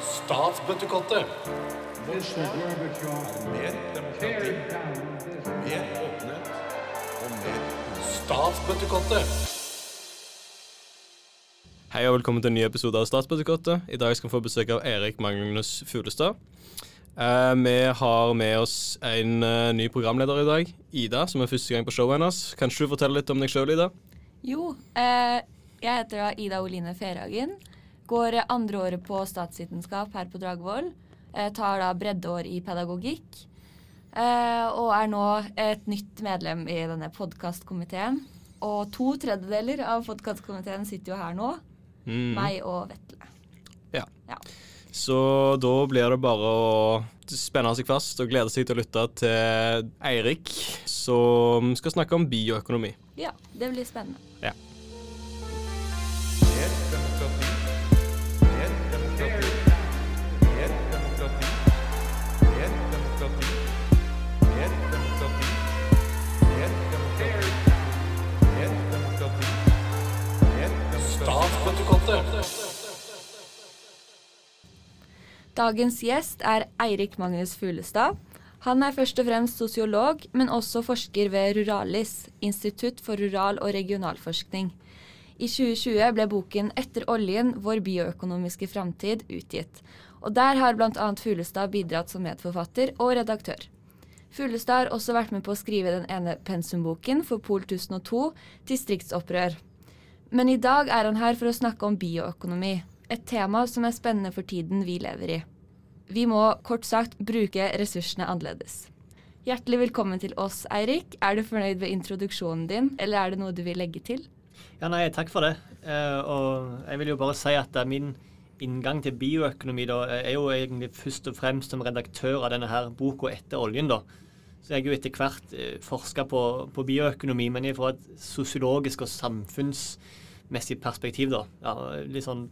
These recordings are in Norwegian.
Statsbøttekottet. Mer demokrati, tear down this mer åpenhet og mer Statsbøttekottet. Hei og velkommen til en ny episode av Statsbøttekottet. I dag skal vi få besøk av Erik Magnus Fuglestad. Eh, vi har med oss en uh, ny programleder i dag, Ida, som er første gang på showet hennes. Kan ikke du fortelle litt om deg sjøl, Ida? Jo, eh, jeg heter da Ida Oline Ferhagen. Går andreåret andre året på statsvitenskap her på Dragvoll. Eh, tar da breddeår i pedagogikk. Eh, og er nå et nytt medlem i denne podkastkomiteen. Og to tredjedeler av podkastkomiteen sitter jo her nå. Mm. Meg og Vetle. Ja. Ja. Så da blir det bare å spenne seg fast og glede seg til å lytte til Eirik, som skal snakke om bioøkonomi. ja, det blir spennende. mer Dagens gjest er Eirik Magnus Fuglestad. Han er først og fremst sosiolog, men også forsker ved Ruralis, Institutt for rural- og regionalforskning. I 2020 ble boken 'Etter oljen vår bioøkonomiske framtid' utgitt. Og der har bl.a. Fuglestad bidratt som medforfatter og redaktør. Fuglestad har også vært med på å skrive den ene pensumboken for Pol 1002, 'Distriktsopprør'. Men i dag er han her for å snakke om bioøkonomi, et tema som er spennende for tiden vi lever i. Vi må kort sagt bruke ressursene annerledes. Hjertelig velkommen til oss, Eirik. Er du fornøyd med introduksjonen din, eller er det noe du vil legge til? Ja, nei, takk for det. Eh, og jeg vil jo bare si at eh, min inngang til bioøkonomi da, er jo egentlig først og fremst som redaktør av denne her boka 'Etter oljen'. da. Så jeg har jo etter hvert eh, forska på, på bioøkonomi, men fra et sosiologisk og samfunnsmessig perspektiv. da. Ja, litt sånn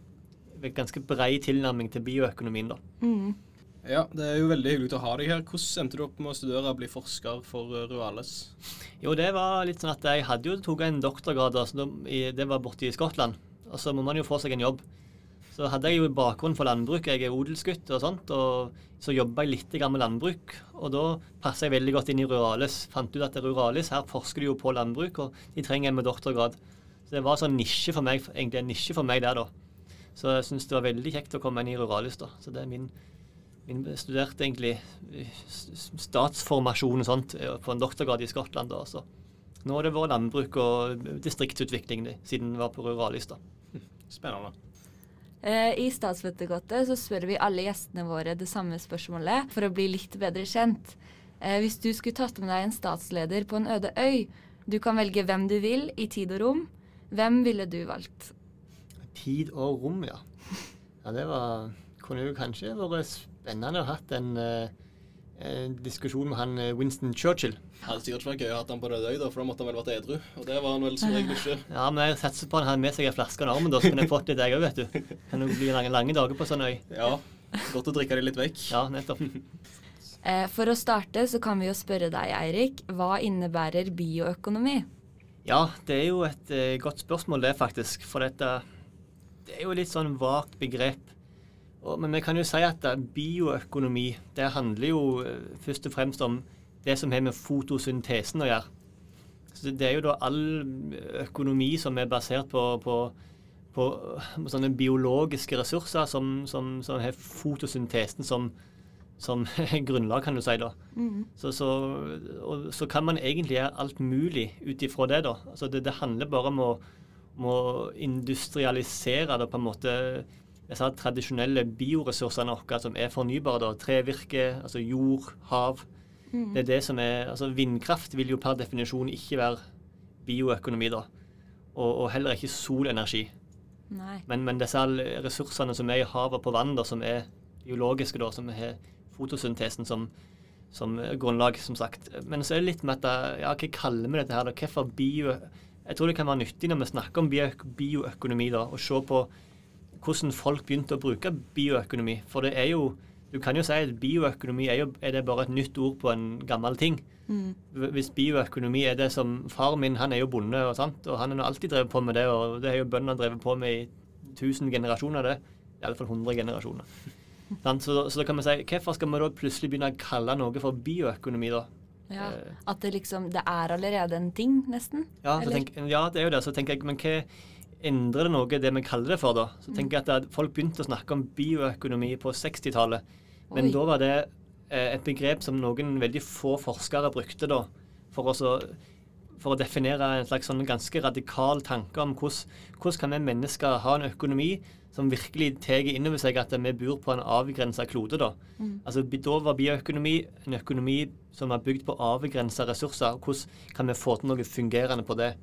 ganske brei tilnærming til bioøkonomien. da. Ja, det er jo veldig hyggelig å ha deg her. Hvordan endte du opp med å studere og bli forsker for eh, Ruales? Jo, det var litt sånn at jeg hadde jo tok en doktorgrad, altså, det var borte i Skottland. Og så må man jo få seg en jobb. Så hadde jeg jo bakgrunn for landbruk, jeg er odelsgutt og sånt, og så jobba jeg litt med landbruk. Og da passa jeg veldig godt inn i Ruralis. Fant ut at Ruralis, her forsker de jo på landbruk, og de trenger en med doktorgrad. Så det var sånn nisje for meg, egentlig en nisje for meg der, da. Så jeg syns det var veldig kjekt å komme inn i Ruralis, da. Så det er min Min studerte egentlig eh, statsformasjon og sånt eh, på en doktorgrad i Skottland. da, også. Nå har det vært landbruk og distriktsutvikling det, siden vi var på Ruralis. da. Spennende. Eh, I Statsvettergodtet så spør vi alle gjestene våre det samme spørsmålet for å bli litt bedre kjent. Eh, hvis du skulle tatt med deg en statsleder på en øde øy, du kan velge hvem du vil i tid og rom, hvem ville du valgt? Tid og rom, ja. Ja, Det var, kunne jo kanskje vært spennende å hatt en, eh, en diskusjon med han eh, Winston Churchill. Det hadde sikkert vært gøy å ha han på det døy, for da måtte han vel vært edru. Og det var han vel som regel ikke. Ja, men jeg satser på han har med seg en flaske under armen, da, så kunne jeg fått litt, jeg òg, vet du. Kan jo bli lange, lange dager på sånn øy. Ja, Godt å drikke det litt vekk. Ja, nettopp. Eh, for å starte så kan vi jo spørre deg, Eirik. Hva innebærer bioøkonomi? Ja, det er jo et eh, godt spørsmål det, faktisk. For dette det er jo litt sånn vagt begrep. Og, men vi kan jo si at eh, bioøkonomi det handler jo eh, først og fremst om det som har med fotosyntesen å gjøre. Så det er jo da all økonomi som er basert på, på, på sånne biologiske ressurser som, som, som har fotosyntesen som, som grunnlag, kan du si. da. Så, så, og, så kan man egentlig gjøre alt mulig ut ifra det. da. Altså det, det handler bare om å, om å industrialisere det på en måte disse tradisjonelle bioressursene våre som er fornybare. da, Trevirke, altså jord, hav. Det er det som er, altså Vindkraft vil jo per definisjon ikke være bioøkonomi. da. Og, og heller ikke solenergi. Nei. Men, men disse ressursene som er i havet på vann, da, som er biologiske, da, som har fotosyntesen som, som grunnlag, som sagt. Men så er det litt med at ja, hva kaller vi dette her? da? Hvorfor bio... Jeg tror det kan være nyttig når vi snakker om bioøkonomi, da, å se på hvordan folk begynte å bruke bioøkonomi. For det er jo Du kan jo si at bioøkonomi er, jo, er det bare et nytt ord på en gammel ting. Hvis bioøkonomi er det som Far min han er jo bonde, og, sant? og han har alltid drevet på med det, og det har jo bøndene drevet på med i tusen generasjoner, det. I alle fall 100 generasjoner. Så, så da kan vi si, hvorfor skal vi da plutselig begynne å kalle noe for bioøkonomi, da? Ja, Eh. At det liksom Det er allerede en ting, nesten. Ja, så tenk, ja, det er jo det. Så tenker jeg, men hva endrer det noe, det vi kaller det for, da? Så Mm. tenker jeg at Folk begynte å snakke om bioøkonomi på 60-tallet. Men Oi. da var det eh, et begrep som noen veldig få forskere brukte da, for, å så- for å definere en slags sånn ganske radikal tanke om hvordan, kan vi mennesker ha en økonomi som virkelig tar inn over seg at vi bor på en avgrensa klode. Da Altså, da var bioøkonomi en økonomi som var bygd på avgrensa ressurser. Hvordan kan vi få til noe fungerende på det?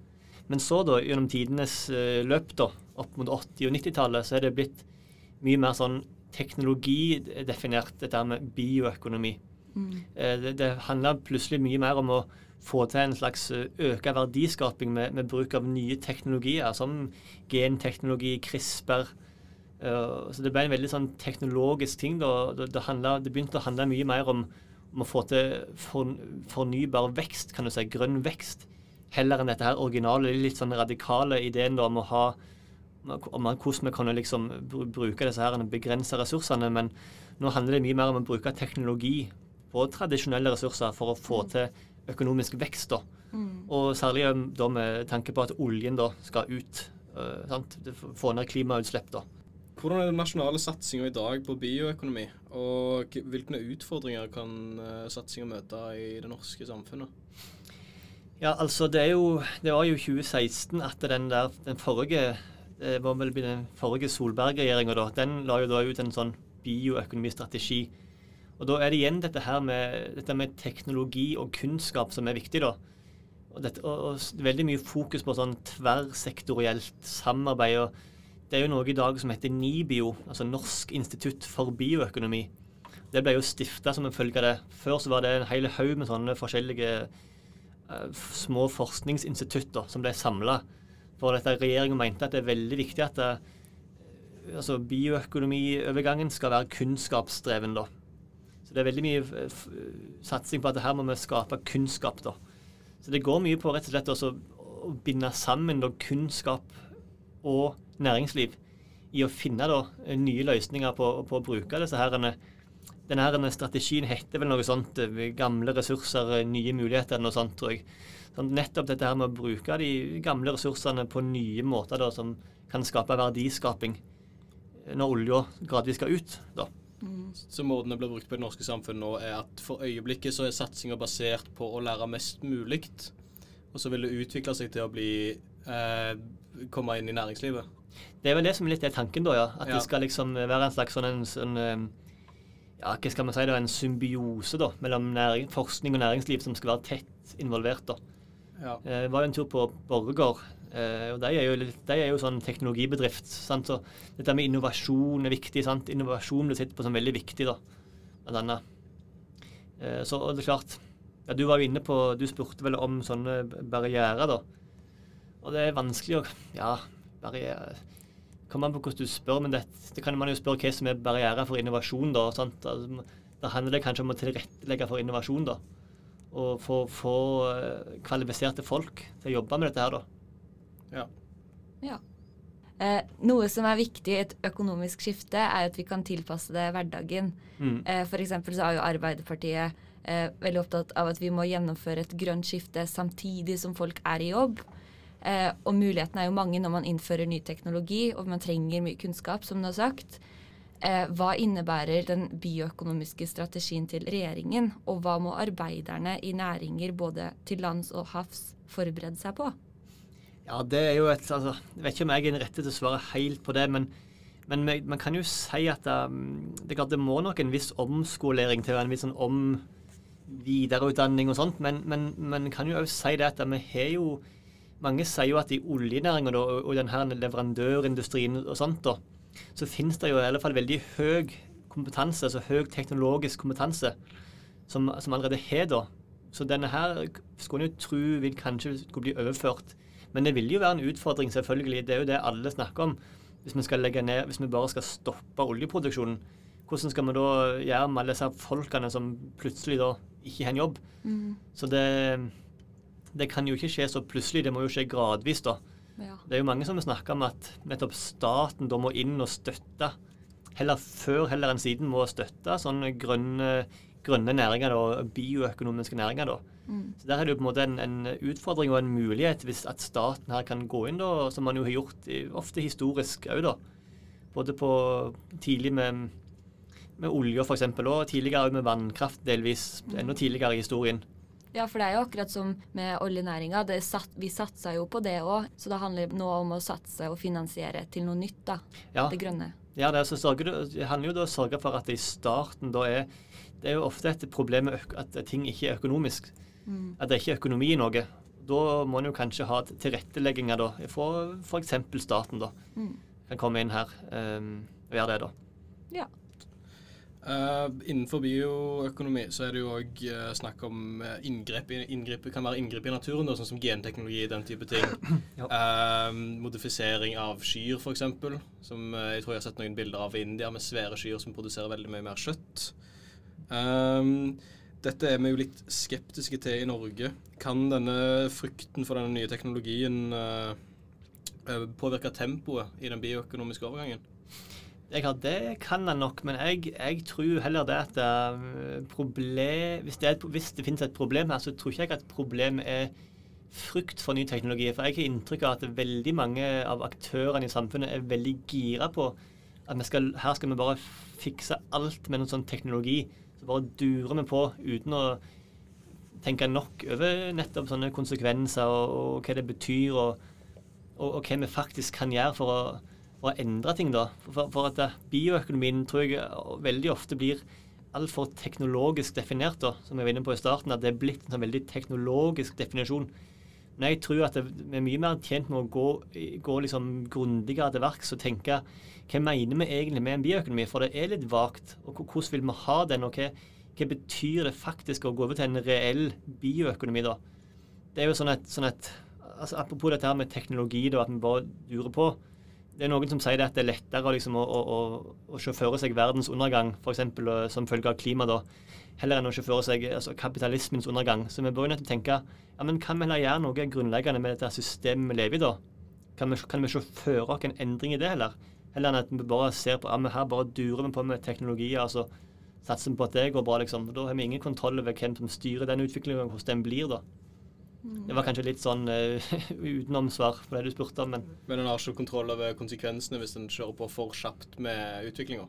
Men så, da, gjennom tidenes eh, løp, da, opp mot 80- og 90-tallet, så er det blitt mye mer sånn teknologidefinert, dette med bioøkonomi. Eh, det, det handler plutselig mye mer om å få til en slags eh, øka verdiskaping med, med bruk av nye teknologier, som genteknologi, CRISPR. Uh, så det ble en veldig sånn teknologisk ting. da. Det, det, handlet, det begynte å handle mye mer om, om å få til for, fornybar vekst, kan du si, grønn vekst, heller enn dette her originale, litt sånn radikale ideen da, om å ha om hvordan vi kan liksom bruke disse her begrensa ressursene. Men nå handler det mye mer om å bruke teknologi på tradisjonelle ressurser for å få til økonomisk vekst. da. Og særlig da med tanke på at oljen da skal ut. Uh, sant? Få ned klimautslipp. da. Hvordan er den nasjonale satsinga i dag på bioøkonomi, og hvilke utfordringer kan uh, satsinga møte i det norske samfunnet? Ja, altså det er jo Det var jo 2016 at den der den forrige det var vel den forrige Solberg-regjeringa. Den la jo da ut en sånn bioøkonomistrategi. Og da er det igjen dette her med, dette med teknologi og kunnskap som er viktig, da. Og, dette, og, og veldig mye fokus på sånn tverrsektorielt samarbeid. og Det er jo noe i dag som heter NIBIO, altså Norsk institutt for bioøkonomi. Det ble jo stifta som en følge av det. Før så var det en hel haug med sånne forskjellige uh, små forskningsinstitutter som ble samla. For dette regjeringa mente at det er veldig viktig at det, altså bioøkonomiovergangen skal være kunnskapsdreven. da. Så det er veldig mye f- f- satsing på at her må vi skape kunnskap. da. Så det går mye på rett og slett også å binde sammen da, kunnskap og næringsliv i å finne da, nye løsninger på, på å bruke disse herrene. Denne strategien heter vel noe sånt eh, 'gamle ressurser, eh, nye muligheter', noe sånt, tror jeg. Sånn, nettopp dette her med å bruke de gamle ressursene på nye måter da, som kan skape verdiskaping eh, når olja gradvis skal ut. da. Så måten det blir brukt på i det norske samfunnet nå, er at for øyeblikket så er satsinga basert på å lære mest mulig, og så vil det utvikle seg til å bli eh, komme inn i næringslivet. Det er vel det som litt er tanken, da, ja. At Ja. det skal liksom være en slags sånn, en, sånn eh, ja, hva skal man si da, en symbiose da, mellom næring, forskning og næringsliv som skal være tett involvert. da. Ja. Jeg var jo en tur på Borregaard, eh, og de er jo, de er jo sånn teknologibedrift. Sant? Så dette med innovasjon er viktig. sant? Innovasjon blir sett på som veldig viktig, da, blant annet. Eh, så og det er klart ja, Du var jo inne på Du spurte vel om sånne barrierer, da. Og det er vanskelig å Ja, barriere Kommer an på hvordan du spør, men det, det kan man jo spørre hva som er barrierer for innovasjon, da. Sant? Altså, da handler det kanskje om å tilrettelegge for innovasjon, da. Og få, få eh, kvalifiserte folk til å jobbe med dette her, da. Ja. Ja. Eh, noe som er viktig i et økonomisk skifte, er at vi kan tilpasse det hverdagen. Mm. Eh, for eksempel så er jo Arbeiderpartiet eh, veldig opptatt av at vi må gjennomføre et grønt skifte samtidig som folk er i jobb. Eh, og mulighetene er jo mange når man innfører ny teknologi, og man trenger mye kunnskap, som du har sagt. Eh, hva innebærer den bioøkonomiske strategien til regjeringen, og hva må arbeiderne i næringer både til lands og havs forberede seg på? Ja, det er jo et altså, Jeg vet ikke om jeg er den rette til å svare helt på det, men, men man kan jo si at um, det, det må nok en viss omskolering til, en viss sånn om videreutdanning og sånt, men, man kan jo òg si det at vi har jo Mange sier jo at i oljenæringa og, og den her leverandørindustrien og sånt, da, så finnes det jo i alle fall veldig høy kompetanse, altså høy teknologisk kompetanse, som, som allerede har da. Så denne her skulle en jo tro vil kanskje skulle bli overført. Men det vil jo være en utfordring, selvfølgelig. Det er jo det alle snakker om. Hvis vi skal legge ned, hvis vi bare skal stoppe oljeproduksjonen, hvordan skal vi da gjøre med alle disse folkene som plutselig da ikke har en jobb? Så det, det kan jo ikke skje så plutselig, det må jo skje gradvis, da. Ja. Det er jo mange som har snakka om at nettopp staten da må inn og støtte, heller før heller enn siden må støtte sånne grønne, grønne næringer da, bioøkonomiske næringer. da. Så Der er det jo på en måte en, en utfordring og en mulighet hvis at staten her kan gå inn, da, som man jo har gjort i, ofte historisk òg, da. Både på tidlig med, med olje f.eks., og tidligere med vannkraft, delvis. Enda tidligere i historien. Ja, for det er jo akkurat som med oljenæringa. Sat, vi satsa jo på det òg, så det handler nå om å satse og finansiere til noe nytt, da. Ja. Det grønne. Ja, det, er sørger det handler jo da å sørge for at det i starten da er Det er jo ofte et problem at ting ikke er økonomisk. At det ikke er økonomi i noe. Da må en jo kanskje ha tilrettelegginger da, fra f.eks. staten. da. Kan komme inn her um, og gjøre det, da. Ja. Uh, innenfor bioøkonomi så er det jo òg snakk om eh, inngrep, inngrep kan være inngrep i naturen, da, sånn som genteknologi, den type ting. Ja. Uh, modifisering av kyr, f.eks., som eh, jeg tror jeg har sett noen bilder av i India, med svære kyr som produserer veldig mye mer kjøtt. Eh, dette er vi jo litt skeptiske til i Norge. Kan denne frykten for denne nye teknologien eh, eh, påvirke tempoet i den bioøkonomiske overgangen? Det kan han nok, men jeg, jeg tror heller det at eh, problem, hvis, det et- hvis det finnes et problem her, så tror ikke jeg at problemet er frykt for ny teknologi. For jeg har inntrykk av at veldig mange av aktørene i samfunnet er veldig gira på at skal, her skal vi bare fikse alt med noen sånn teknologi. Så bare durer vi på uten å tenke nok over nettopp sånne konsekvenser og, og hva det betyr, og, og, og hva vi faktisk kan gjøre for å, for å endre ting. da. For, for at eh, bioøkonomien tror jeg eh, veldig ofte blir altfor teknologisk definert, da, som jeg var inne på i starten. At det er blitt en sånn veldig teknologisk definisjon. Men jeg tror at vi er mye mer tjent med å gå, gå liksom grundigere til verks og tenke hva mener vi egentlig med en bioøkonomi? For det er litt vagt. Og hvordan vil vi ha den? Og hva, hva betyr det faktisk å gå over til en reell bioøkonomi, da? Det er jo sånn et, sånn et altså Apropos dette her med teknologi, da, at vi bare durer på. Det er noen som sier det at det er lettere liksom, å, å, å, sjåføre seg verdens undergang, f.eks. som følge av klima, da, heller enn å sjåføre seg altså, kapitalismens undergang. Så vi bør jo tenke ja, men kan vi heller gjøre noe grunnleggende med dette systemet vi lever i, da? Kan vi, kan vi sjåføre oss en endring i det, heller? Heller enn at vi bare ser på ja, men her bare durer vi på med teknologier, altså satser vi på at det går bra, liksom. Da har vi ingen kontroll over hvem som styrer den utviklingen, hvordan den blir, da. Det var kanskje litt sånn uh, utenomsvar på det du spurte om, men Men en har ikke kontroll over konsekvensene hvis en kjører på for kjapt med utviklinga.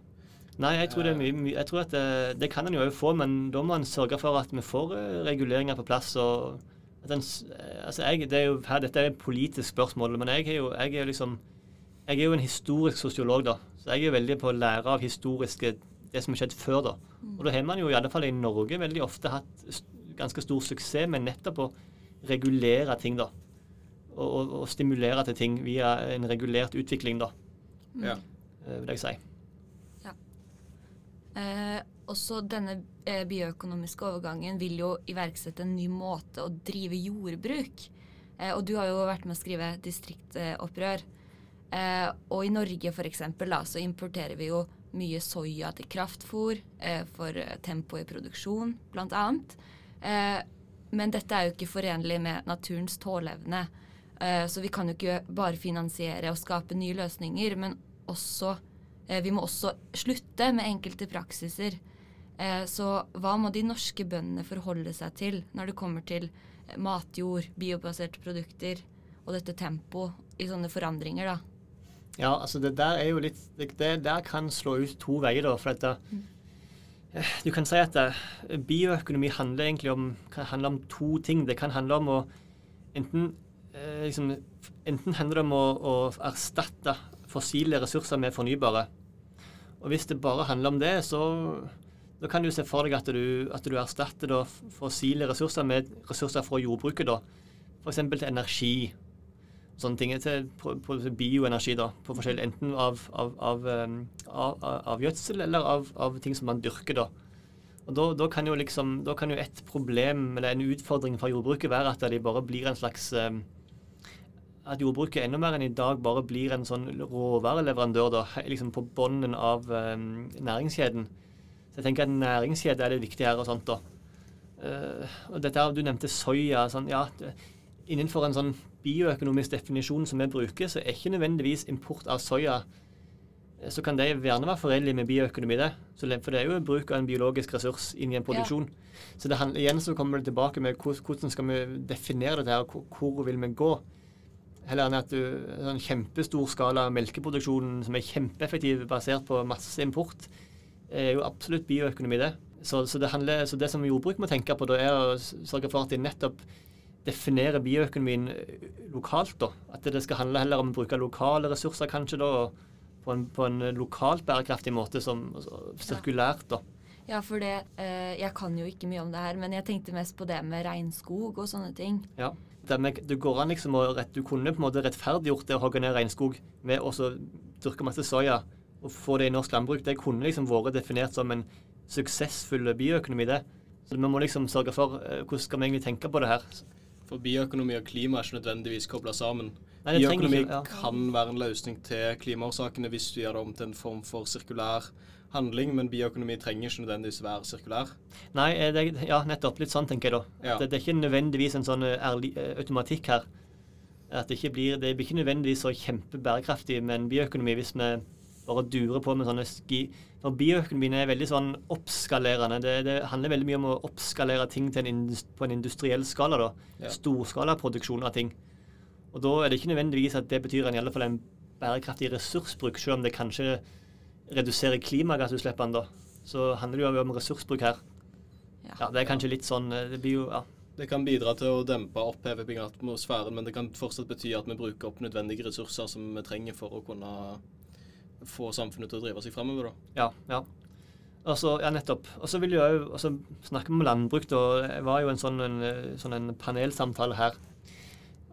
Nei, jeg tror, det er mye, mye, jeg tror at det, det kan en jo få, men da må en sørge for at vi får eh, reguleringer på plass. og at en, eh, altså jeg, det er jo, her, Dette er et politisk spørsmål, men jeg er jo, jeg er jo liksom jeg er jo en historisk sosiolog, da. Så jeg er jo veldig på å lære av historiske det som har skjedd før, da. Og da har man jo i alle fall i Norge veldig ofte hatt ganske stor suksess med nettopp å regulere ting, da. Og, og, og stimulere til ting via en regulert utvikling, da, Ja. eh, vil jeg si. Eh, også denne eh, bioøkonomiske overgangen vil jo iverksette en ny måte å drive jordbruk. Eh, og du har jo vært med å skrive distriktopprør. Eh, og i Norge for eksempel, da, så importerer vi jo mye soya til kraftfôr eh, for eh, tempo i produksjon, annet. Eh, men dette er jo ikke forenlig med naturens tåleevne. Eh, så vi kan jo ikke bare finansiere og skape nye løsninger, men også eh, vi må også slutte med enkelte praksiser. Eh, så hva må de norske bøndene forholde seg til når det kommer til eh, matjord, biobaserte produkter og dette tempoet i sånne forandringer, da? Ja, altså det der er jo litt Det, der kan slå ut to veier, da. For at det, eh, Du kan si at det, bioøkonomi handler egentlig om, kan handle om to ting. Det kan handle om å enten eh, liksom, Enten handler det om å, å erstatte fossile ressurser med fornybare. Og hvis det bare handler om det, så da kan du se for deg at du, at du erstatter da fossile ressurser med ressurser fra jordbruket. da. F.eks. til energi sånne ting til bioenergi, da, på forskjell, enten av, av, av, um, av, gjødsel eller av, ting som man dyrker. da. Og da, da, kan jo liksom, da kan jo et problem eller en utfordring for jordbruket være at de bare blir en slags um, At jordbruket enda mer enn i dag bare blir en sånn råvareleverandør da, liksom på bunnen av um, næringskjeden. Så jeg tenker at næringskjede er det viktige her og sånt. da. Eh, og dette her, Du nevnte soya. sånn, ja, innenfor en sånn bioøkonomisk definisjon som vi bruker, så er ikke nødvendigvis import av soya eh, så kan det gjerne være forenlig med bioøkonomi, det. For det er jo bruk av en biologisk ressurs inn i en produksjon. Så det handler, igjen så kommer det tilbake med hvordan skal vi definere dette og hvor, vil vi gå? Heller enn at du sånn kjempestor skala melkeproduksjon som er kjempeeffektiv basert på masse import, er jo absolutt bioøkonomi, det. Så, så, det handler, så det som jordbruk må tenke på, da, er å sørge for at de nettopp definerer bioøkonomien eh, lokalt. da. At det skal handle heller om å bruke lokale ressurser, kanskje, da, på en, på en lokalt bærekraftig måte, som altså, sirkulært. da. Ja, for det eh, Jeg kan jo ikke mye om det her, men jeg tenkte mest på det med regnskog og sånne ting. Ja. Det, med, det går an liksom å Du kunne på en måte rettferdiggjort det å hogge ned regnskog med å dyrke masse soya og få det i norsk landbruk. Det kunne liksom vært definert som en suksessfull bioøkonomi, det. Så vi må liksom sørge for eh, hvordan skal vi egentlig tenke på det her. For bioøkonomi og klima er ikke nødvendigvis kobla sammen. Nei, bioøkonomi ikke- ja. kan være en løsning til klimaårsakene hvis du gjør det om til en form for sirkulær handling, men bioøkonomi trenger ikke nødvendigvis være sirkulær. Nei, eh, det, ja, nettopp. Litt sånn, tenker jeg da. Ja. Det, det er ikke nødvendigvis en sånn eh, ærlig, eh, automatikk her. At det ikke blir, det blir ikke nødvendigvis så kjempebærekraftig med en bioøkonomi hvis vi bare durer på med sånne ski... For bioøkonomien er veldig sånn oppskalerende. Det, det handler veldig mye om å oppskalere ting til en på en industriell skala. da. Ja. Storskalaproduksjon av ting. Og da er det ikke nødvendigvis at det betyr en, i alle fall en bærekraftig ressursbruk, selv om det kanskje reduserer klimagassutslippene. da. Så handler det jo om ressursbruk her. Ja, det er kanskje litt sånn eh, Det blir jo ja. Det kan bidra til å dempe og av atmosfæren, men det kan fortsatt bety at vi bruker opp nødvendige ressurser som vi trenger for å kunne få samfunnet til å drive seg framover. Ja. ja. Og så, ja, nettopp. Og så vil jeg jo altså, snakke om landbruk. da. Det var jo en sånn, en, eh, sånn en panelsamtale her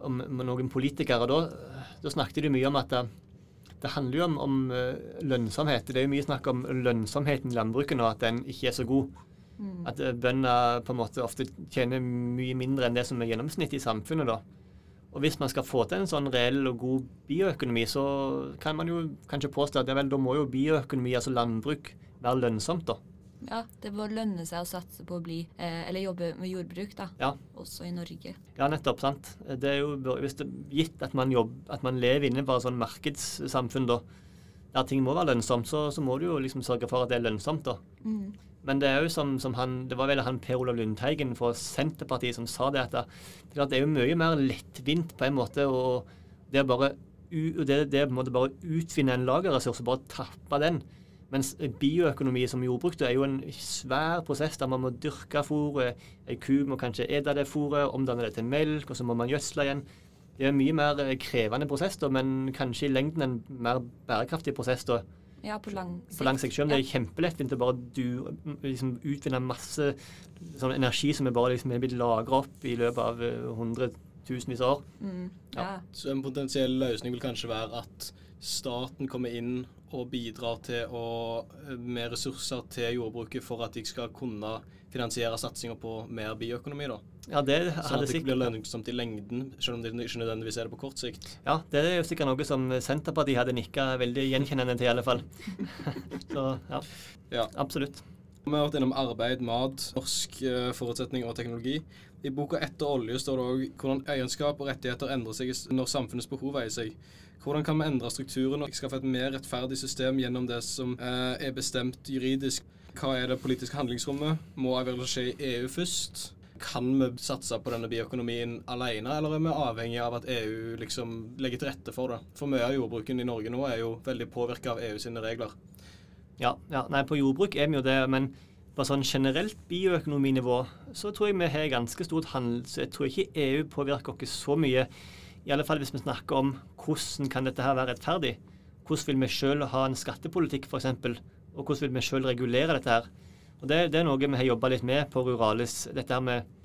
om, med noen politikere. Da, da snakket de mye om at det, det handler jo om, om eh, lønnsomhet. Det er jo mye snakk om lønnsomheten i landbruket nå, at den ikke er så god. At eh, bønder på en måte ofte tjener mye mindre enn det som er gjennomsnittet i samfunnet. da. Og hvis man skal få til en sånn reell og god bioøkonomi, så kan man jo kanskje påstå at vel, da må jo bioøkonomi, altså landbruk, være lønnsomt, da. Ja, det må lønne seg å satse på å bli eh, Eller jobbe med jordbruk, da. Ja. Også i Norge. Ja, nettopp. sant. Det er jo hvis det gitt at man, jobb, at man lever innenfor et sånn markedssamfunn, da, der ting må være lønnsomt, så, så må du jo liksom sørge for at det er lønnsomt, da. Mm. Men det er jo som, som han, det var vel han Per Olav Lundteigen fra Senterpartiet som sa det, at det, det, er jo mye mer lettvint på en måte å det bare det, det bare utvinne en lagerressurs og bare tappe den. Mens bioøkonomi som jordbruk er jo en svær prosess der man må dyrke fôret. Ei ku må kanskje ete det fôret, omdanne det til melk, og så må man gjødsle igjen. Det er en mye mer eh, krevende prosess, da, men kanskje i lengden en mer bærekraftig prosess. da. Ja, på lang sikt. På lang sikt, selv om det Ja. er kjempelettvint å bare du, liksom, utvinne masse sånn energi som er bare liksom, er blitt lagra opp i løpet av eh, hundretusenvis av år. Mm. Ja. Ja. Så en potensiell løsning vil kanskje være at staten kommer inn og bidrar til å, eh, med ressurser til jordbruket for at de skal kunne finansiere satsinger på mer bioøkonomi. da. Ja, det Sånn at det blir lønnsomt i lengden, selv om det ikke nødvendigvis er det på kort sikt. Ja, det er jo sikkert noe som Senterpartiet hadde nikka veldig gjenkjennende til, i alle fall. Så ja, Ja. absolutt. Vi har vært innom arbeid, mat, norsk eh, forutsetning og teknologi. I boka 'Etter olje' står det òg hvordan egenskap og rettigheter endrer seg når samfunnets behov veier seg. Hvordan kan vi endre strukturen og skaffe et mer rettferdig system gjennom det som eh, er bestemt juridisk? Hva er det politiske handlingsrommet? Må avgjørelser skje i EU først? Kan vi satse på denne bioøkonomien alene, eller er vi avhengig av at EU liksom legger til rette for det? For mye av jordbruken i Norge nå er jo veldig påvirka av EU sine regler. Ja, ja, nei, på jordbruk er vi jo det, men på sånn generelt bioøkonominivå så tror jeg vi har ganske stort handel, så jeg tror ikke EU påvirker oss så mye. I alle fall hvis vi snakker om hvordan kan dette her være rettferdig. Hvordan vil vi sjøl ha en skattepolitikk, f.eks., og hvordan vil vi sjøl regulere dette her. Og det, det er noe vi har jobba litt med på Ruralis. dette her med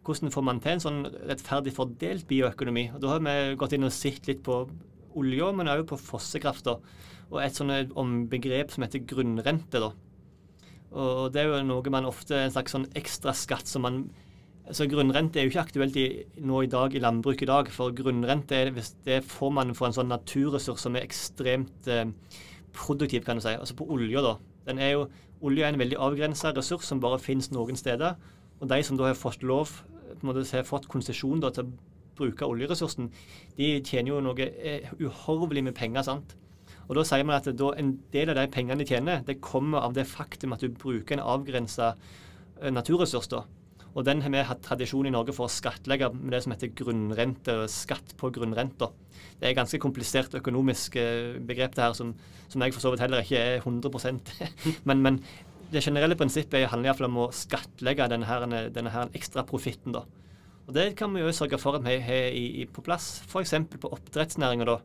Hvordan får man til en sånn rettferdig fordelt bioøkonomi? Og Da har vi gått inn og sett litt på olja, men òg på fossekrafta. Og et sånt om begrep som heter grunnrente. da. Og det er jo noe man ofte En slags sånn ekstra skatt som man altså Grunnrente er jo ikke aktuelt i, nå i dag i landbruk i dag. For grunnrente er, hvis det får man for en sånn naturressurs som er ekstremt eh, produktiv, kan du si. Altså på olja, da. Den er jo, olje er en veldig avgrensa ressurs som bare finnes noen steder. Og de som da har fått lov, på en måte har fått konsesjon til å bruke oljeressursen, de tjener jo noe eh, uhorvelig med penger. sant? Og da sier man at da en del av de pengene de tjener, det kommer av det faktum at du bruker en avgrensa naturressurs. da. Og den har vi hatt tradisjon i Norge for å skattlegge med det som heter grunnrente, skatt på grunnrenta. Det er et ganske komplisert økonomisk eh, begrep det her, som, som jeg for så vidt heller ikke er 100% men, men det generelle prinsippet handler iallfall om å skattlegge denne, her, denne her ekstra profitten. da. Og Det kan vi jo sørge for at vi har på plass, f.eks. på oppdrettsnæringa.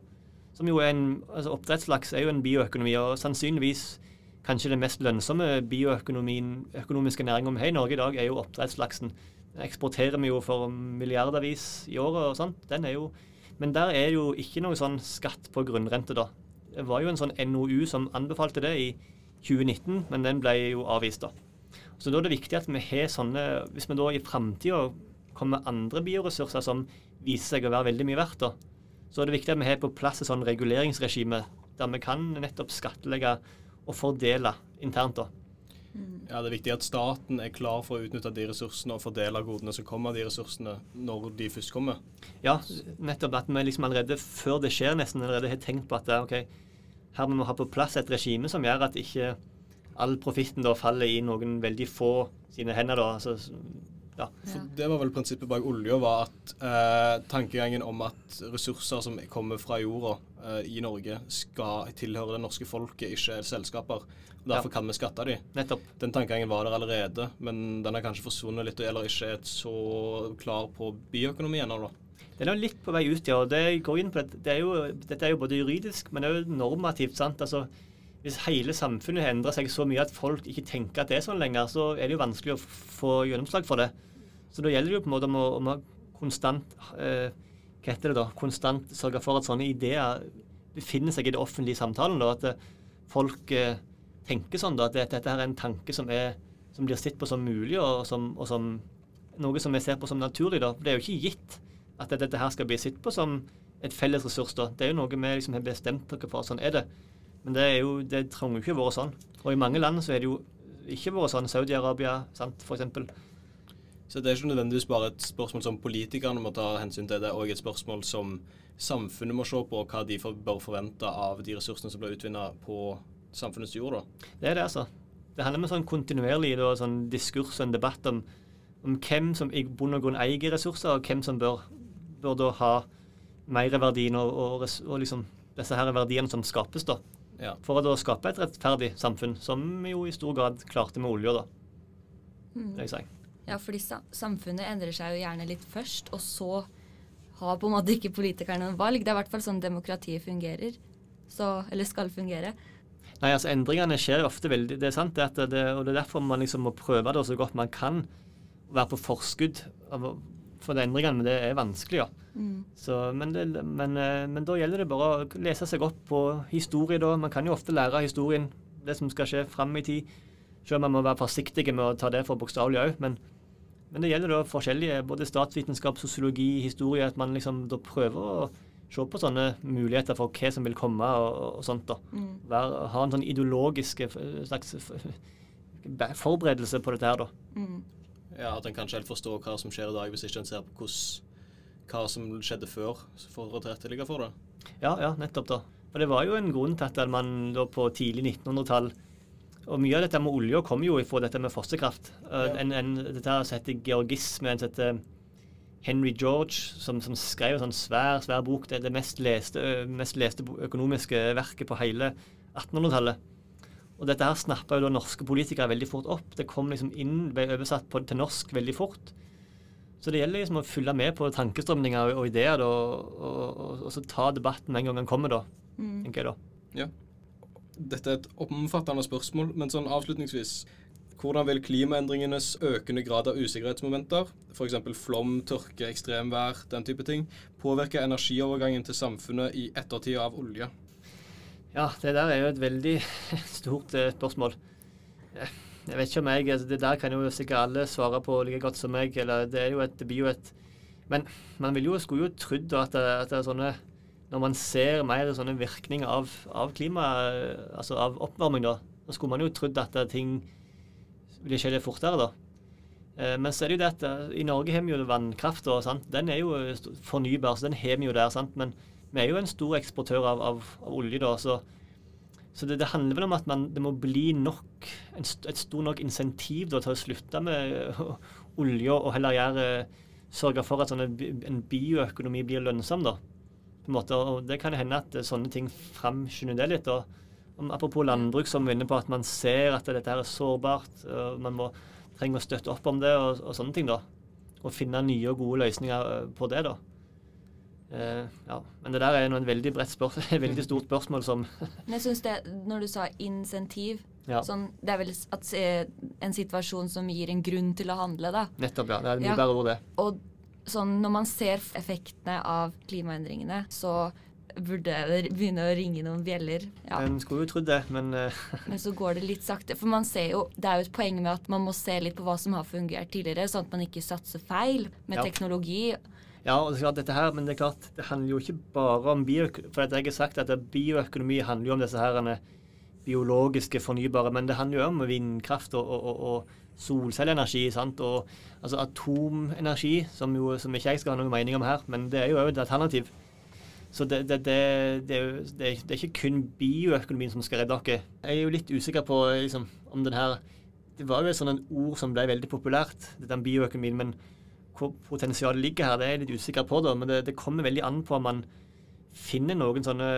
som jo er en, altså Oppdrettslaks er jo en bioøkonomi, og sannsynligvis kanskje den mest lønnsomme bioøkonomiske næringa vi har i Norge i dag, er jo oppdrettslaksen. Den eksporterer vi jo for milliardervis i året og sånt. Den er jo, men der er jo ikke noe sånn skatt på grunnrente, da. Det var jo en sånn NOU som anbefalte det i 2019, men den ble jo avvist, da. Så da er det viktig at vi har sånne Hvis vi da i framtida kommer andre bioressurser som viser seg å være veldig mye verdt, da, så er det viktig at vi har på plass et sånn reguleringsregime der vi kan nettopp skattlegge og fordele internt. da. Ja, Det er viktig at staten er klar for å utnytte de ressursene og fordele godene som kommer av de ressursene, når de først kommer. Ja, nettopp at vi liksom allerede før det skjer, nesten allerede har tenkt på at ok, her må vi ha på plass et regime som gjør at ikke all profitten da faller i noen veldig få sine hender. da, altså ja. For det var vel prinsippet bak olja, var at eh, tankegangen om at ressurser som kommer fra jorda i Norge, skal tilhøre det norske folket, ikke selskaper. Og Derfor Ja. kan vi skatte de. Nettopp. Den tankegangen var der allerede, men den har kanskje forsvunnet litt, eller ikke er så klar på bioøkonomi ennå. Den er litt på vei ut, ja. det går inn på at det er jo, Dette er jo både juridisk, men òg normativt. sant? Altså, Hvis hele samfunnet har endret seg så mye at folk ikke tenker at det er sånn lenger, så er det jo vanskelig å få gjennomslag for det. Så da gjelder det jo på en måte om å, om å konstant eh, Hva heter det da? Konstant sørge for at sånne ideer befinner seg i det offentlige samtalen. da, At eh, folk eh, tenker sånn da, at det- dette her er en tanke som, er, som blir sett på som mulig, og som, og som noe som vi ser på som naturlig. da. Det er jo ikke gitt at dette her skal bli sett på som et felles ressurs. da. Det er jo noe vi liksom har bestemt dere for. Sånn er det. Men det er jo, det trenger jo ikke å være sånn. Og i mange land så er det jo ikke vært sånn. Saudi-Arabia, sant, for eksempel. Så det er ikke nødvendigvis bare et spørsmål som politikerne må ta hensyn til, det er òg et spørsmål som samfunnet må se på, hva de for, bør forvente av de ressursene som blir utvinnet på samfunnets jord. da. Det er det, altså. Det handler om en sånn kontinuerlig da, sånn diskurs og en debatt om, om hvem som i bunn og grunn eier ressurser, og hvem som bør, bør da ha merverdien og, og, og liksom disse her verdiene som skapes, da. Ja. For å da skape et rettferdig samfunn, som vi jo i stor grad klarte med olja, da. Mm. Det vil jeg si. Ja, fordi samfunnet endrer seg jo gjerne litt først, og så har på en måte ikke politikerne noen valg. Det er i hvert fall sånn demokratiet fungerer. Så, eller skal fungere. Nei, altså Endringene skjer jo ofte veldig Det er sant, det at det, og det er derfor man liksom må prøve det så godt man kan. Være på forskudd for endringene, men det er vanskelig, ja. Mm. Så, men, det, men, eh, men da gjelder det bare å lese seg opp på historie. da. Man kan jo ofte lære av historien, det som skal skje fram i tid. Selv om man må være forsiktig med å ta det for bokstavelig òg. Men, men det gjelder da forskjellige, både statsvitenskap, sosiologi, historie, at man liksom da prøver å se på sånne muligheter for hva som vil komme og, og sånt. da. Mm. Vær, ha en sånn ideologisk eh, slags forberedelse på dette her, da. Mm. Ja, At en kan ikke helt forstå hva som skjer i dag, hvis ikke en ser på hvordan, hva som skjedde før, for å tilrettelegge for det. Ja, ja, nettopp da. Og det var jo en grunn til at man da på tidlig 1900-tall Og mye av dette med olje kommer jo fra dette med fossekraft. Ja. en, en, dette heter georgisme, en heter Henry George, som, som skrev en sånn svær svær bok. Det er det mest leste, mest leste økonomiske verket på hele 1800-tallet. Og dette her snappa jo da norske politikere veldig fort opp. Det kom liksom inn, ble oversatt på, til norsk veldig fort. Så det gjelder liksom å følge med på tankestrømninger og, og ideer da, og, og, og så ta debatten med en gang den kommer, da, Mm. tenker jeg da. Ja. Dette er et omfattende spørsmål, men sånn avslutningsvis Hvordan vil klimaendringenes økende grad av usikkerhetsmomenter, f.eks. flom, tørke, ekstremvær, den type ting, påvirke energiovergangen til samfunnet i ettertid av olje? Ja, det der er jo et veldig stort eh, spørsmål. Jeg vet ikke om jeg altså, Det der kan jo sikkert alle svare på like godt som meg. Eller det er jo et, det blir jo et Men man vil jo, skulle jo trodd at, at det er sånne Når man ser mer sånne virkninger av, av klima, eh, altså av oppvarming, da, så skulle man jo trodd at ting ville skje litt fortere, da. Eh, men så er det jo det at eh, i Norge har vi jo vannkraft, og sant? den er jo fornybar, så den har vi jo der. sant? Men vi er jo en stor eksportør av, av, av olje, da. så så det, det handler vel om at man, det må bli nok, et stort nok insentiv da, til å slutte med olja, og heller gjøre, sørge for at sånne, en bioøkonomi blir lønnsom. da. På en måte, og Det kan jo hende at eh, sånne ting framskynder det litt. og Apropos landbruk, som vi er inne på, at man ser at dette her er sårbart. og Man må, trenger å støtte opp om det og, og sånne ting. da. Og finne nye og gode løsninger øh, på det. da. Uh, ja. Men det der er nå en veldig bredt spørsmål, et veldig stort spørsmål som Men jeg synes det, når du sa insentiv, ja. sånn, det er vel at, eh, en situasjon som gir en grunn til å handle, da. Nettopp, ja. Det er mye Ja. bedre ord, det. Og sånn, når man ser effektene av klimaendringene, så burde det begynne å ringe noen bjeller. Ja. En skulle jo trodd det, men eh, Men så går det litt sakte. For man ser jo, det er jo et poeng med at man må se litt på hva som har fungert tidligere, sånn at man ikke satser feil med Ja. teknologi. ja, og det er klart dette her, men det er klart, det handler jo ikke bare om bioøkonomi. For jeg har sagt at bioøkonomi handler jo om disse her biologiske fornybare, men det handler jo om vindkraft og, og, og, og solcelleenergi. sant? Og altså atomenergi, som, jo, som ikke jeg skal ha noen mening om her, men det er jo et alternativ. Så det, det, det, det, er det, er, ikke kun bioøkonomien som skal redde oss. Jeg er jo litt usikker på liksom, om den her Det var jo et sånt ord som ble veldig populært, med bioøkonomien. Men hvor potensialet ligger her, det er jeg litt usikker på. da, Men det kommer veldig an på om man finner noen sånne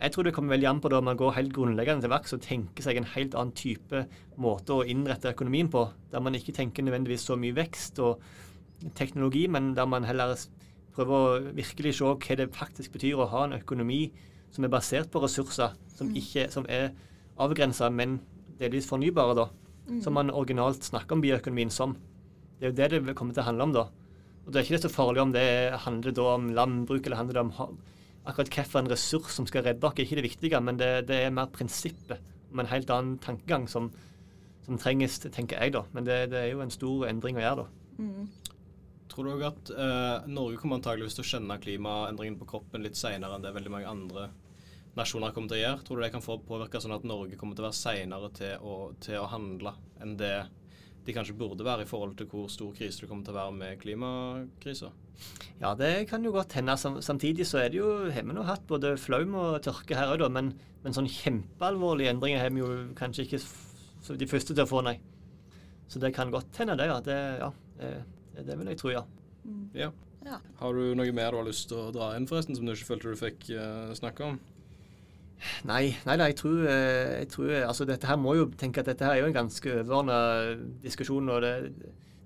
Jeg tror det kommer veldig an på da om man går helt grunnleggende til verks og tenker seg en helt annen type måte å innrette økonomien på. Der man ikke tenker nødvendigvis så mye vekst og teknologi, men der man heller prøver å virkelig se hva det faktisk betyr å ha en økonomi som er basert på ressurser som, ikke, som er avgrensa, men delvis fornybare, da. Som man originalt snakker om bioøkonomien som. Det er jo det det kommer til å handle om, da. Og det er ikke det så farlig om det handler da om landbruk, eller handler det om akkurat hvilken ressurs som skal redde oss, er ikke det viktige, men det, det er mer prinsippet om en helt annen tankegang som, som trenges, tenker jeg, da. Men det, det er jo en stor endring å gjøre, da. Tror du òg at eh, Norge kommer antageligvis til å kjenne klimaendringen på kroppen litt seinere enn det veldig mange andre nasjoner kommer til å gjøre? Tror du det kan få påvirke sånn at Norge kommer til å være seinere til, til å handle enn det de kanskje burde være i forhold til hvor stor krise det kommer til å være med klimakrisa? Ja, det kan jo godt hende. Samtidig så er det jo, har vi nå hatt både flaum og tørke her òg, da. Men, men sånn kjempealvorlige endringer har vi jo kanskje ikke så de første til å få, nei. Så det kan godt hende, det. Ja, det, ja, det, det vil jeg tro, ja. Ja. Ja. Har du noe mer du har lyst til å dra inn, forresten, som du ikke følte du fikk uh, snakke om? Nei, nei, nei jeg tror, eh, jeg tror altså Dette her må jo tenke at dette her er jo en ganske overordna diskusjon. og det,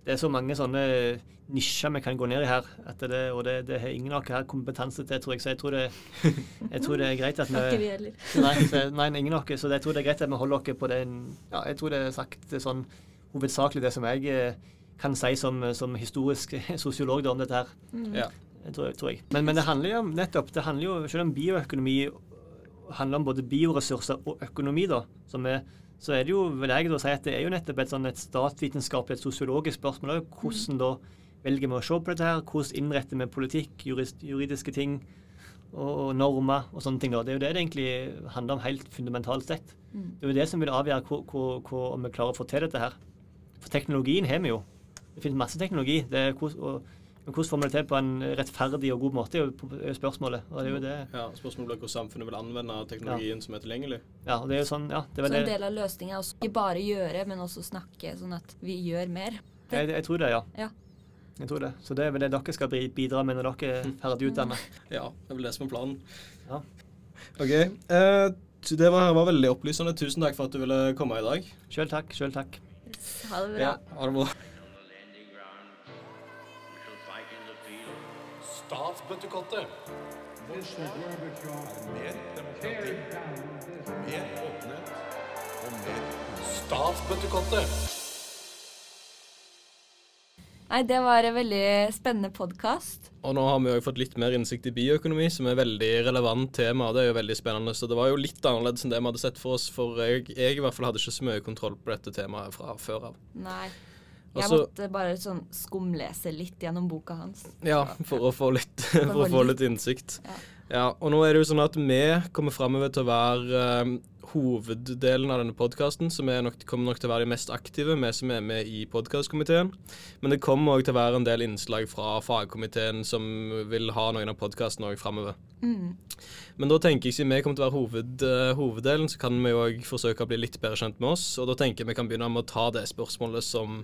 det er så mange sånne nisjer vi kan gå ned i her. At det, og det, det har ingen av oss her kompetanse til, tror jeg. Så jeg tror det, jeg tror det er greit at vi. Nei, så, nei ingen av oss. Så jeg tror det er greit at vi holder oss på det Ja, jeg tror det er sagt sånn hovedsakelig det som jeg eh, kan si som, som historisk sosiolog om dette her. Ja. Tror, tror jeg. Men, men det handler jo om nettopp, det handler jo, selv om bioøkonomi handler om både bioressurser og økonomi, da, som er, så er det jo, vil jeg da si at det er jo nettopp et, sånn, et statsvitenskapelig, et sosiologisk spørsmål. også. Hvordan da velger vi å se på dette her? Hvordan innretter vi politikk, jurist, juridiske ting og, normer og sånne ting. da. Det er jo det det egentlig handler om helt fundamentalt sett. Det er jo det som vil avgjøre hvor, hvor, hvor, om vi klarer å få til dette her. For teknologien har vi jo. Det finnes masse teknologi. Det er, hvordan- og, men hvordan får man det til på en rettferdig og god måte, er jo er spørsmålet. Og det er jo det. ja spørsmålet blir hvordan samfunnet vil anvende teknologien som er tilgjengelig. Ja, og det er jo sånn, ja, det Så en del av løsningen er også ikke bare gjøre, men også snakke, sånn at vi gjør mer. Jeg, jeg tror det, ja. Ja. Jeg tror det. Så det er vel det dere skal bidra med når dere er ferdig utdannet. Ja, det er vel det som er planen. Ja. OK. eh, det var, var veldig opplysende. Tusen takk for at du ville komme i dag. Sjøl takk, sjøl takk. Ha det bra. Ja, ha det bra. Statsbøttekottet. Mer demokrati, mer åpenhet og mer Statsbøttekottet. Nei, det var en veldig spennende podkast. Og nå har vi jo fått litt mer innsikt i bioøkonomi, som er et veldig relevant tema. Det er jo veldig spennende. Så det var jo litt annerledes enn det vi hadde sett for oss. For jeg, jeg i hvert fall hadde ikke så mye kontroll på dette temaet fra før av. Nei. Jeg Altså- måtte bare sånn skumlese litt gjennom boka hans. Ja, for å få litt, for å få litt innsikt. Ja. Ja, og nå er det jo sånn at vi kommer framover til å være eh, hoveddelen av denne podkasten, som nok, kommer nok til å være de mest aktive, vi som er med i podkastkomiteen. Men det kommer òg til å være en del innslag fra fagkomiteen som vil ha noen av podkastene òg framover. Men da tenker jeg, siden vi kommer til å være hoved, uh, hoveddelen, så kan vi òg forsøke å bli litt bedre kjent med oss. Og da tenker jeg vi kan begynne med å ta det spørsmålet som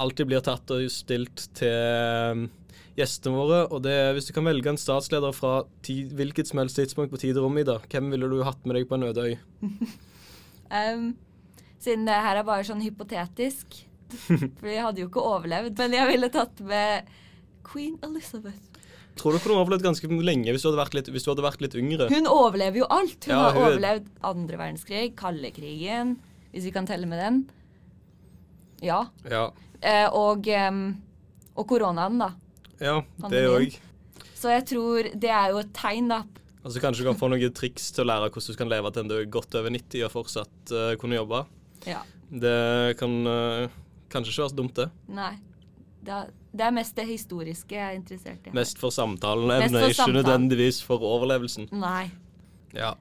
alltid blir tatt og stilt til eh, gjestene våre. Og det er hvis du kan velge en statsleder fra ti, hvilket som helst tidspunkt på tid og rom, Ida, hvem ville du hatt med deg på en øde øy? Um, siden det her er bare sånn hypotetisk, for vi hadde jo ikke overlevd, men jeg ville tatt med Queen Elizabeth. Tror du kunne overlevd ganske lenge hvis du litt, hvis du hadde vært litt yngre? Hun overlever jo alt. Hun Ja, har hun- overlevd andre verdenskrig, kaldekrigen, hvis vi kan telle med den. Ja. Ja, og, em, og koronaen, da. ja det òg. Så jeg tror det er jo et tegn, da. Altså Kanskje du kan få noen triks til å lære hvordan du kan leve til en du er godt over 90 og fortsatt uh, kunne jobbe. Ja. Det kan uh, kanskje ikke være så dumt, det. Nei. Det er, det er mest det historiske jeg er interessert i. Mest for samtalen evne, ikke nødvendigvis for overlevelsen. Nei. Ja.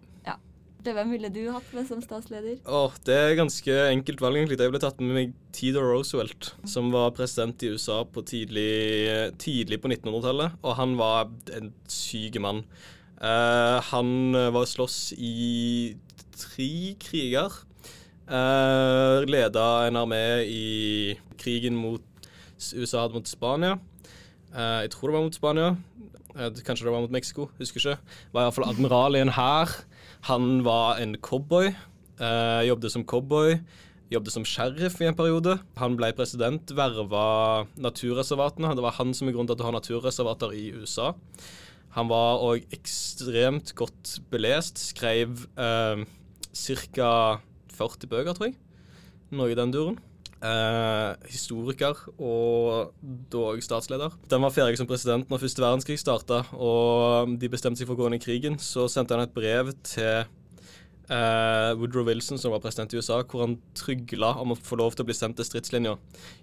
Det, hvem ville du hatt med som statsleder? Åh, det er ganske enkelt valg, egentlig. Jeg ble tatt med meg Theodore Roosevelt, som var president i USA på tidlig, tidlig på 1900-tallet. Og han var en syk mann. Uh, han var slåss i tre kriger. Uh, leda en armé i krigen mot USA mot Spania. Uh, jeg tror det var mot Spania. Eh, kanskje det var mot Mexico, husker ikke. Var iallfall admiral i en hær. Han var en cowboy. Uh, jobbet som cowboy. Jobbet som sheriff i en periode. Han ble president, verva naturreservatene. Det var han som er grunnen til at du har naturreservater i USA. Han var òg ekstremt godt belest. Skrev uh, ca. 40 bøker, tror jeg. Noe i den duren. Eh, historiker og dog statsleder. Den var ferdig som president når første verdenskrig starta, og de bestemte seg for å gå inn i krigen. Så sendte han et brev til eh, Woodrow Wilson, som var president i USA, hvor han trygla om å få lov til å bli sendt til stridslinja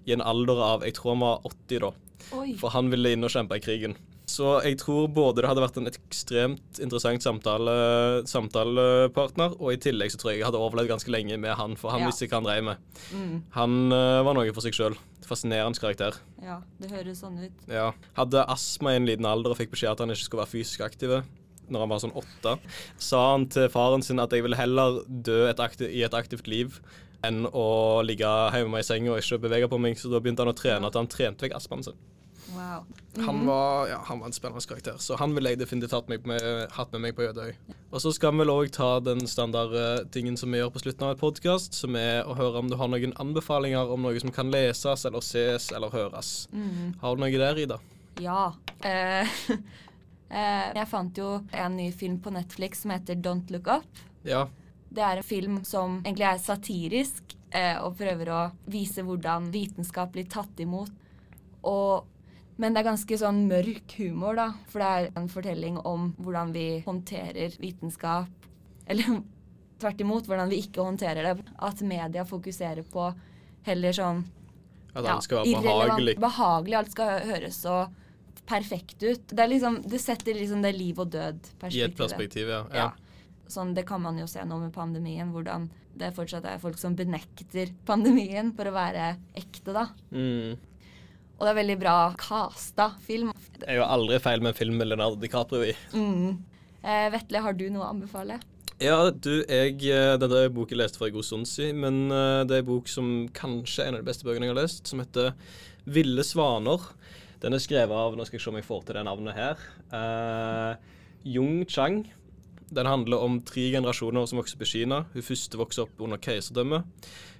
i en alder av jeg tror han var 80 da. Oi. For han ville inn og kjempe i krigen. Så jeg tror både det hadde vært en ekstremt interessant samtale, samtalepartner, og i tillegg så tror jeg jeg hadde overlevd ganske lenge med han, for han Ja. visste hva han dreiv med. Mm. Han uh, var noe for seg sjøl. Fascinerende karakter. Ja, det høres sånn ut. Ja. Hadde astma i en liten alder og fikk beskjed at han ikke skulle være fysisk aktiv når han var sånn åtte. Sa han til faren sin at jeg ville heller dø et aktiv, i et aktivt liv enn å ligge hjemme i senga og ikke bevege på meg. Så da begynte han å trene at han trente vekk astmaen sin. Wow. Han var, ja, han var en spennende karakter, så han ville jeg definitivt hatt, med, hatt med meg på Jødøy. Og så skal vi vel òg ta den standardtingen som vi gjør på slutten av et podkast, som er å høre om du har noen anbefalinger om noe som kan leses eller ses eller høres. Har du noe der, Ida? Ja. Uh, uh, jeg fant jo en ny film på Netflix som heter Don't Look Up. Ja. Det er en film som egentlig er satirisk uh, og prøver å vise hvordan vitenskap blir tatt imot. Og, men det er ganske sånn mørk humor, da. For det er en fortelling om hvordan vi håndterer vitenskap. Eller tvert imot, hvordan vi ikke håndterer det. At media fokuserer på heller sånn At alt skal være ja, behagelig. Behagelig. Alt skal høres så perfekt ut. Det, liksom, det setter liksom det liv og I et død-perspektivet. perspektiv, ja. Ja. ja. Sånn, det kan man jo se nå med pandemien, hvordan det fortsatt er folk som benekter pandemien for å være ekte, da. Mm. Og det er veldig bra casta film. Det er jo aldri feil med en film med Leonardo DiCaprio i. Mm. Eh, Vetle, har du noe å anbefale? Ja, du, jeg eh, Dette er en bok jeg leste for en god stund siden, men eh, det er en bok som kanskje er en av de beste bøkene jeg har lest, som heter 'Ville svaner'. Den er skrevet av Nå skal jeg se om jeg får til det navnet her. Uh, Jung Chang. Den handler om tre generasjoner som vokser opp i Kina. Hun første vokser opp under keiserdømme.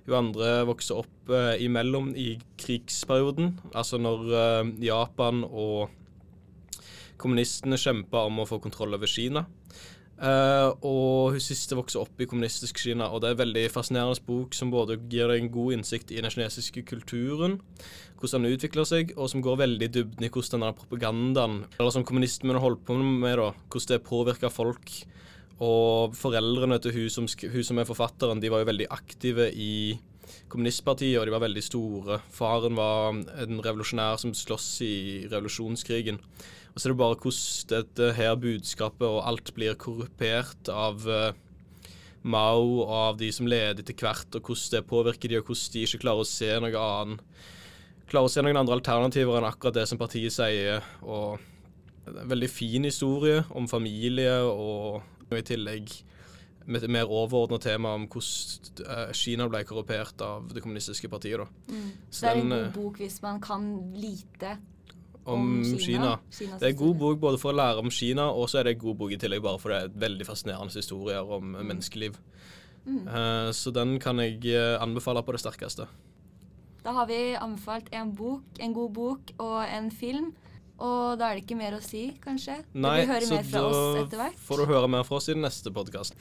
Hun andre vokser opp uh, imellom i krigsperioden, altså når uh, Japan og kommunistene kjempa om å få kontroll over Kina. Uh, og hun siste vokser opp i kommunistisk Kina, og det er en veldig fascinerende bok som både gir deg en god innsikt i den kinesiske kulturen, hvordan den utvikler seg, og som går veldig i dybden i hvordan denne propagandaen, eller som kommunistene holder på med, da, hvordan det påvirker folk. Og foreldrene til hun som, hun som er forfatteren, de var jo veldig aktive i kommunistpartiet, og de var veldig store. Faren var en revolusjonær som sloss i revolusjonskrigen. Og så er det bare hvordan dette her budskapet og alt blir korrupert av uh, Mao og av de som leder etter hvert, og hvordan det påvirker de, og hvordan de ikke klarer å se noe annen Klarer å se noen andre alternativer enn akkurat det som partiet sier. Og en veldig fin historie om familie, og i tillegg med et mer overordna tema om hvordan eh, Kina ble korrupert av det kommunistiske partiet. da. Så det er en god eh, bok hvis man kan lite om Kina. Kina. Det er en god bok både for å lære om Kina, og så er det en god bok i tillegg bare for det er veldig fascinerende historier om mm. menneskeliv. Eh, så den kan jeg eh, anbefale på det sterkeste. Da har vi anbefalt en bok, en god bok og en film. Og da er det ikke mer å si, kanskje? Nei, så mer fra oss da får du høre mer fra oss i den neste podkast.